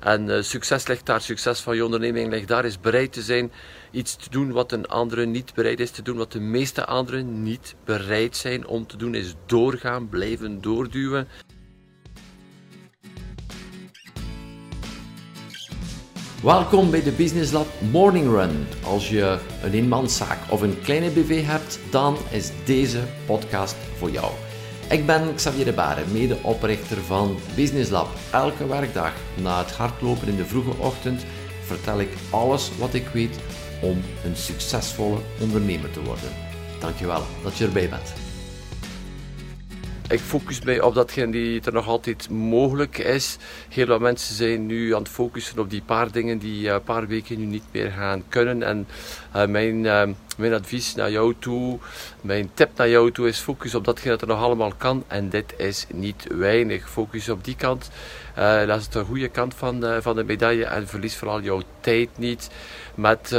En succes ligt daar, succes van je onderneming ligt daar, is bereid te zijn iets te doen wat een andere niet bereid is te doen, wat de meeste anderen niet bereid zijn om te doen, is doorgaan, blijven doorduwen. Welkom bij de Business Lab Morning Run. Als je een eenmanszaak of een kleine BV hebt, dan is deze podcast voor jou. Ik ben Xavier de Baren, medeoprichter van Business Lab. Elke werkdag na het hardlopen in de vroege ochtend vertel ik alles wat ik weet om een succesvolle ondernemer te worden. Dankjewel dat je erbij bent. Ik focus mij op datgene die er nog altijd mogelijk is. Heel wat mensen zijn nu aan het focussen op die paar dingen die een paar weken nu niet meer gaan kunnen. En uh, mijn, uh, mijn advies naar jou toe, mijn tip naar jou toe is focus op datgene dat er nog allemaal kan. En dit is niet weinig. Focus op die kant. Uh, dat is de goede kant van, van de medaille. En verlies vooral jouw tijd niet met...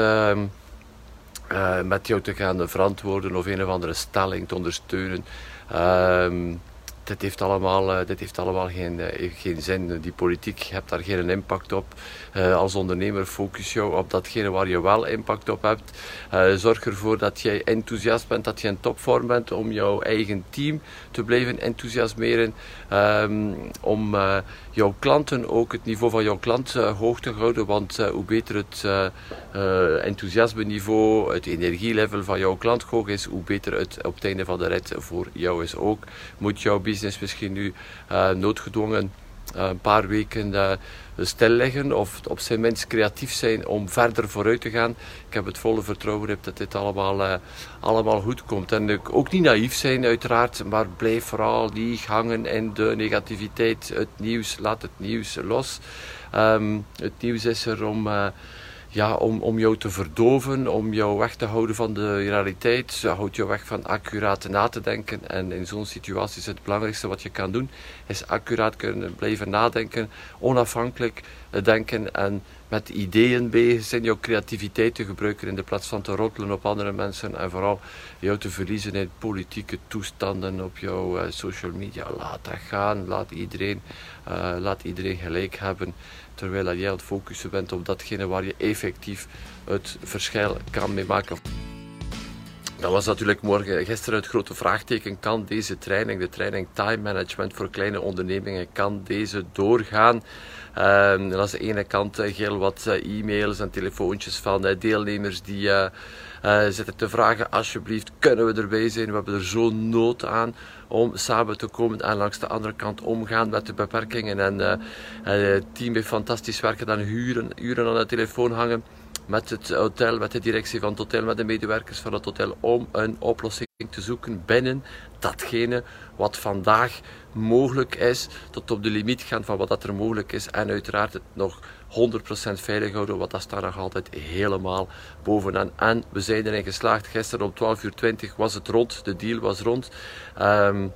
Ehm, met jou te gaan verantwoorden of een of andere stelling te ondersteunen. Uh, dit heeft allemaal, uh, dit heeft allemaal geen, uh, geen zin. Die politiek hebt daar geen impact op. Als ondernemer focus jou op datgene waar je wel impact op hebt. zorg ervoor dat jij enthousiast bent, dat je in topvorm bent om jouw eigen team te blijven enthousiasmeren. Um, om jouw klanten ook het niveau van jouw klant hoog te houden. Want hoe beter het enthousiasme niveau, het energielevel van jouw klant hoog is, hoe beter het op het einde van de rit voor jou is ook. Moet jouw business is misschien nu noodgedwongen een paar weken uh, stil liggen of op zijn minst creatief zijn om verder vooruit te gaan. Ik heb het volle vertrouwen dat dit allemaal, allemaal goed komt. En ook niet naïef zijn uiteraard, maar blijf vooral niet hangen in de negativiteit. Het nieuws, laat het nieuws los. Um, het nieuws is er om ja, om, om jou te verdoven, om jou weg te houden van de realiteit. Ze houdt jou weg van accuraat na te denken. En in zo'n situatie is het belangrijkste wat je kan doen, is accuraat kunnen blijven nadenken, onafhankelijk denken en met ideeën bezig zijn, jouw creativiteit te gebruiken in de plaats van te rottelen op andere mensen en vooral jou te verliezen in politieke toestanden op jouw uh, social media. Laat dat gaan, laat iedereen, uh, laat iedereen gelijk hebben, terwijl jij aan het focussen bent op datgene waar je effectief het verschil kan mee maken. Dat was natuurlijk morgen, gisteren het grote vraagteken. Kan deze training, de training time management voor kleine ondernemingen, kan deze doorgaan? Um, dat is de ene kant heel wat eh, e-mails en telefoontjes van uh, deelnemers die uh, zitten te vragen, alsjeblieft, kunnen we erbij zijn? We hebben er zo'n nood aan om samen te komen en langs de andere kant omgaan met de beperkingen. En het team heeft fantastisch werken, dan uren, uren aan de telefoon hangen met het hotel, met de directie van het hotel, met de medewerkers van het hotel om een oplossing te zoeken binnen datgene wat vandaag mogelijk is, tot op de limiet gaan van wat dat er mogelijk is en uiteraard het nog 100% veilig houden, want dat staat nog altijd helemaal bovenaan. En we zijn erin geslaagd. Gisteren om 12.20 uur was het rond, de deal was rond. Um,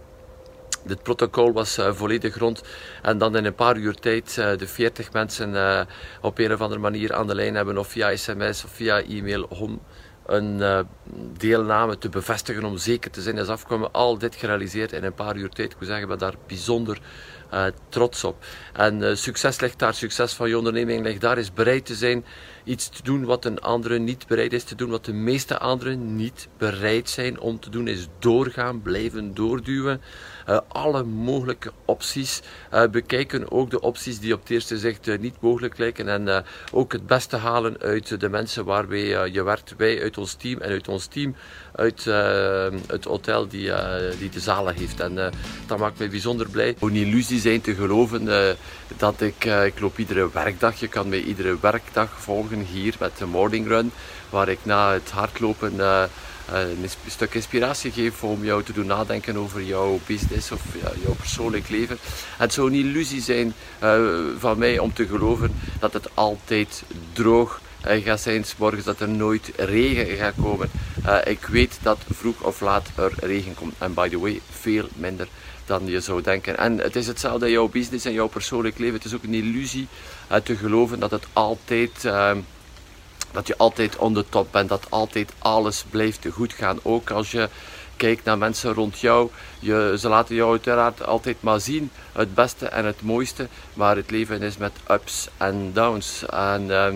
dit protocol was uh, volledig rond. En dan in een paar uur tijd uh, de 40 mensen uh, op een of andere manier aan de lijn hebben, of via sms of via e-mail, om een deelname te bevestigen, om zeker te zijn is afkomen. Al dit gerealiseerd in een paar uur tijd. Ik moet zeggen, ik daar bijzonder trots op. En succes ligt daar, succes van je onderneming ligt daar, is bereid te zijn iets te doen wat een andere niet bereid is te doen, wat de meeste anderen niet bereid zijn om te doen, is doorgaan, blijven doorduwen. Uh, alle mogelijke opties bekijken, ook de opties die op het eerste zicht niet mogelijk lijken en ook het beste halen uit de mensen waarbij je werkt, wij uit ons team en uit ons team uit het hotel die, die de zalen heeft. En dat maakt mij bijzonder blij. Een illusie zijn te geloven dat ik, ik loop iedere werkdag, je kan mij iedere werkdag volgen hier met de Morning Run, waar ik na het hardlopen uh, een stuk inspiratie geef om jou te doen nadenken over jouw business of jouw persoonlijk leven. Het zou een illusie zijn van mij om te geloven dat het altijd droog gaat zijn, morgens dat er nooit regen gaat komen. Uh, ik weet dat vroeg of laat er regen komt. En by the way, veel minder dan je zou denken. En het is hetzelfde in jouw business en jouw persoonlijk leven. Het is ook een illusie uh, te geloven dat het altijd. Uh, dat je altijd on the top bent, dat altijd alles blijft goed gaan. Ook als je Kijk naar mensen rond jou. Je, ze laten jou uiteraard altijd maar zien het beste en het mooiste. Maar het leven is met ups en downs. En ehm,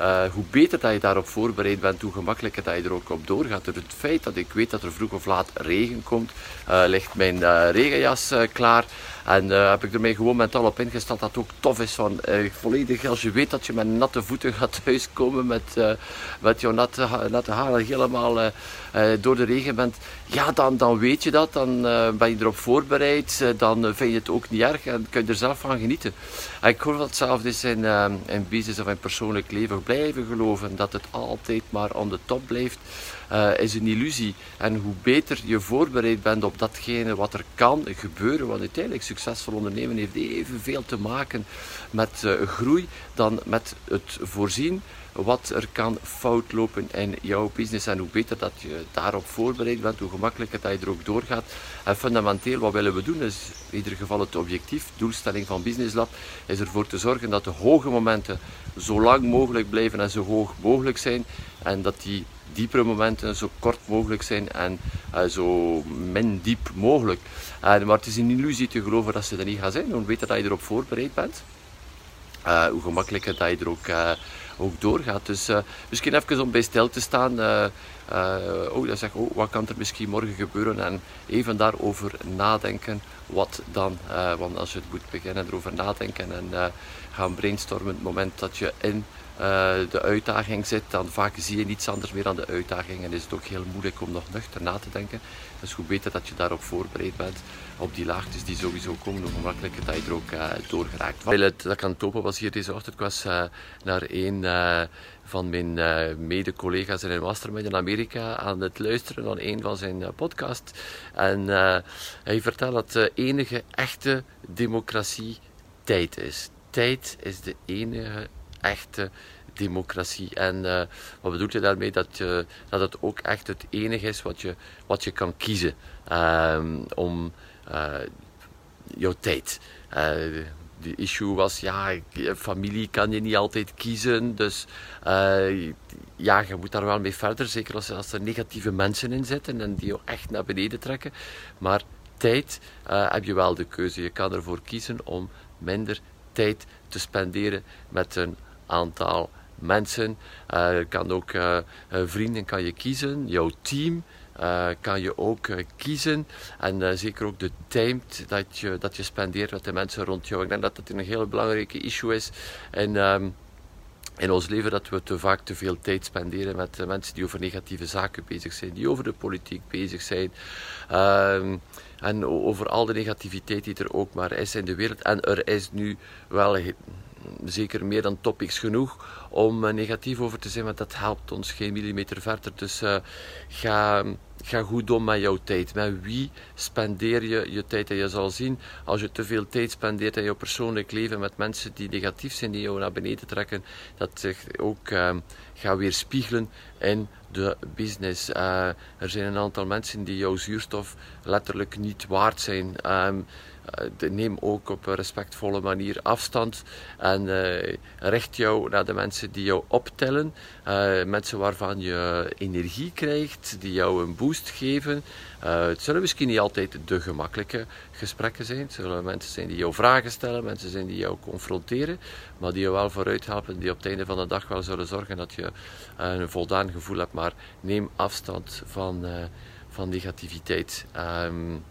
uh, hoe beter dat je daarop voorbereid bent, hoe gemakkelijker dat je er ook op doorgaat. Door het feit dat ik weet dat er vroeg of laat regen komt, uh, ligt mijn uh, regenjas klaar. En heb ik er mij gewoon mentaal op ingesteld dat het ook tof is. Van, volledig als je weet dat je met natte voeten gaat thuiskomen, met, met jouw natte, natte haren helemaal door de regen bent. Ja, dan, dan weet je dat, dan ben je erop voorbereid, dan vind je het ook niet erg en kun je er zelf van genieten. En ik hoor dat hetzelfde is in, in business of in persoonlijk leven blijven geloven dat het altijd maar aan de top blijft, uh, is een illusie. En hoe beter je voorbereid bent op datgene wat er kan gebeuren, want uiteindelijk succesvol ondernemen heeft evenveel te maken met uh, groei dan met het voorzien wat er kan fout lopen in jouw business. En hoe beter dat je daarop voorbereid bent, hoe gemakkelijker dat je er ook doorgaat. En fundamenteel, wat willen we doen, is in ieder geval het objectief, doelstelling van Business Lab, is ervoor te zorgen dat de hoge momenten zo lang mogelijk blijven en zo hoog mogelijk zijn. En dat die diepere momenten zo kort mogelijk zijn en uh, zo min diep mogelijk. Uh, maar het is een illusie te geloven dat ze er niet gaan zijn. Hoe beter dat je erop voorbereid bent, uh, hoe gemakkelijker dat je er ook ook doorgaat. Dus misschien even om bij stil te staan. Uh, uh, oh, dat zeg, oh, wat kan er misschien morgen gebeuren? En even daarover nadenken. Wat dan? want als je het moet beginnen erover nadenken en gaan brainstormen, het moment dat je in de uitdaging zit, dan vaak zie je niets anders meer dan de uitdaging en is het ook heel moeilijk om nog nuchter na te denken. Dus hoe beter dat je daarop voorbereid bent, op die laagtes die sowieso komen, hoe gemakkelijker dat je er ook door geraakt. dat ik aan het was hier deze ochtend, ik was naar uh, van mijn mede-collega's in mastermind in Amerika aan het luisteren naar een van zijn podcasts. En hij vertelde dat de enige echte democratie tijd is. Tijd is de enige echte democratie. En uh, wat bedoelt je daarmee? Dat, je, dat het ook echt het enige is wat je, wat je kan kiezen um, om uh, jouw tijd. De issue was, ja, familie kan je niet altijd kiezen. Dus ja, je moet daar wel mee verder. Zeker als, als er negatieve mensen in zitten en die je echt naar beneden trekken. Maar tijd heb je wel de keuze. Je kan ervoor kiezen om minder tijd te spenderen met een aantal mensen. Uh, kan ook vrienden kan je kiezen, jouw team. Uh, kan je ook uh, kiezen. En uh, zeker ook de tijd dat je, dat je spendeert met de mensen rond jou. Ik denk dat dat een hele belangrijke issue is. En, um, in ons leven dat we te vaak te veel tijd spenderen met mensen die over negatieve zaken bezig zijn, die over de politiek bezig zijn. Uh, en over al de negativiteit die er ook maar is in de wereld. En er is nu wel zeker meer dan topics genoeg om uh, negatief over te zijn, want dat helpt ons geen millimeter verder. Dus uh, ga, ga goed om met jouw tijd. Met wie spendeer je je tijd? En je zal zien, als je te veel tijd spendeert in jouw persoonlijk leven met mensen die negatief zijn, die jou naar beneden trekken, dat zich ook uh, gaat weerspiegelen in de business. er zijn een aantal mensen die jouw zuurstof letterlijk niet waard zijn. Um, uh, neem ook op een respectvolle manier afstand en uh, richt jou naar de mensen die jou optellen, mensen waarvan je energie krijgt, die jou een geven. het zullen misschien niet altijd de gemakkelijke gesprekken zijn, het zullen mensen zijn die jou vragen stellen, mensen zijn die jou confronteren, maar die je wel vooruit helpen, die op het einde van de dag wel zullen zorgen dat je een voldaan gevoel hebt, maar neem afstand van, van negativiteit. Um,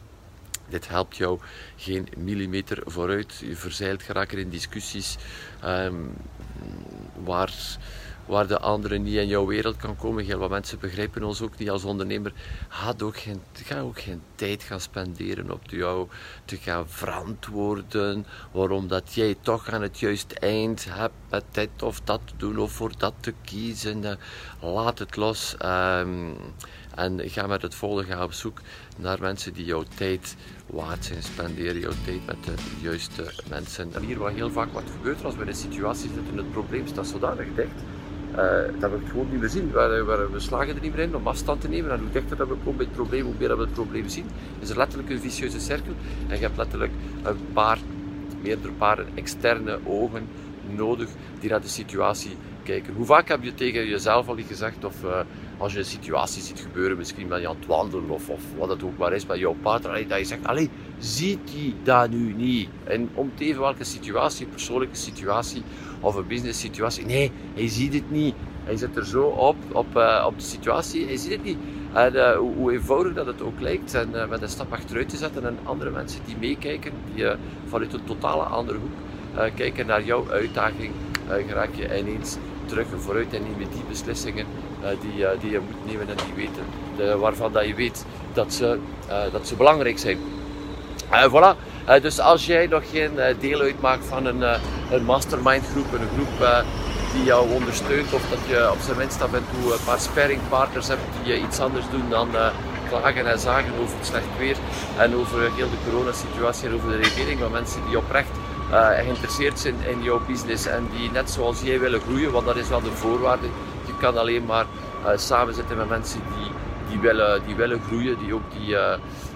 dit helpt jou geen millimeter vooruit. Je verzeilt geraken in discussies um, waar, waar de andere niet in jouw wereld kan komen. Heel wat mensen begrijpen ons ook niet als ondernemer. Ga ook geen, ga ook geen tijd gaan spenderen op jou te gaan verantwoorden. Waarom dat jij toch aan het juiste eind hebt met dit of dat te doen of voor dat te kiezen. Laat het los. Um, en ga met het volgende op zoek naar mensen die jouw tijd waard zijn. Spendeer jouw tijd met de juiste mensen. En hier wat heel vaak wat gebeurt als we in een situatie zitten, het probleem staat zodanig dicht. Uh, dat we het gewoon niet meer zien. We, we, slagen er niet meer in om afstand te nemen. En hoe dichter dat we komen bij het probleem, hoe meer we het probleem zien. Is er letterlijk een vicieuze cirkel. En je hebt letterlijk een paar, meerdere paren externe ogen nodig die naar de situatie kijken. Hoe vaak heb je tegen jezelf al gezegd of uh, als je een situatie ziet gebeuren, misschien ben je aan het wandelen of, wat het ook maar is met jouw partner, dat je zegt, allee, ziet hij dat nu niet? En om te even welke situatie, persoonlijke situatie of een business situatie, nee, hij ziet het niet. Hij zit er zo op, op, uh, op de situatie, hij ziet het niet. En uh, hoe, hoe, eenvoudig dat het ook lijkt, en uh, met een stap achteruit te zetten en andere mensen die meekijken, die vanuit een totale andere hoek kijken naar jouw uitdaging, raak je ineens terug en vooruit en neem je die beslissingen die, die je moet nemen en die weten, waarvan dat je weet dat ze, dat ze belangrijk zijn. voilà. dus als jij nog geen deel uitmaakt van een, een mastermind groep, een groep die jou ondersteunt of dat je op zijn minst af en toe een paar sparringpartners hebt die iets anders doen dan klagen en zagen over het slecht weer en over heel de coronasituatie en over de regering, maar mensen die oprecht geïnteresseerd zijn in jouw business en die net zoals jij willen groeien, want dat is wel de voorwaarde. Kan alleen maar uh, samen zitten met mensen die, die, willen, die willen groeien, die ook die,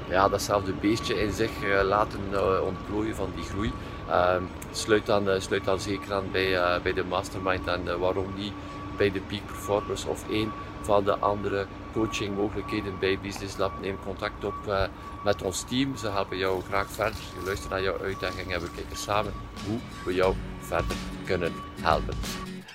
ja, datzelfde beestje in zich laten ontplooien van die groei. Ehm, sluit, dan, eh, sluit dan zeker aan bij, eh, bij de mastermind en eh, waarom niet bij de Peak Performers of één van de andere coachingmogelijkheden bij Business Lab. Neem contact op met ons team. Ze helpen jou graag verder. Je luistert naar jouw uitdaging en we kijken samen hoe we jou verder kunnen helpen.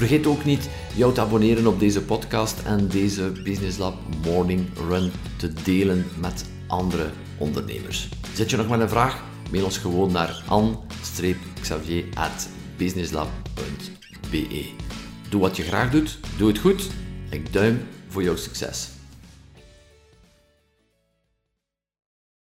Vergeet ook niet jou te abonneren op deze podcast en deze Business Lab Morning Run te delen met andere ondernemers. Zet je nog met een vraag? Mail ons gewoon naar an-xavier.businesslab.be. Doe wat je graag doet, doe het goed. Ik duim voor jouw succes.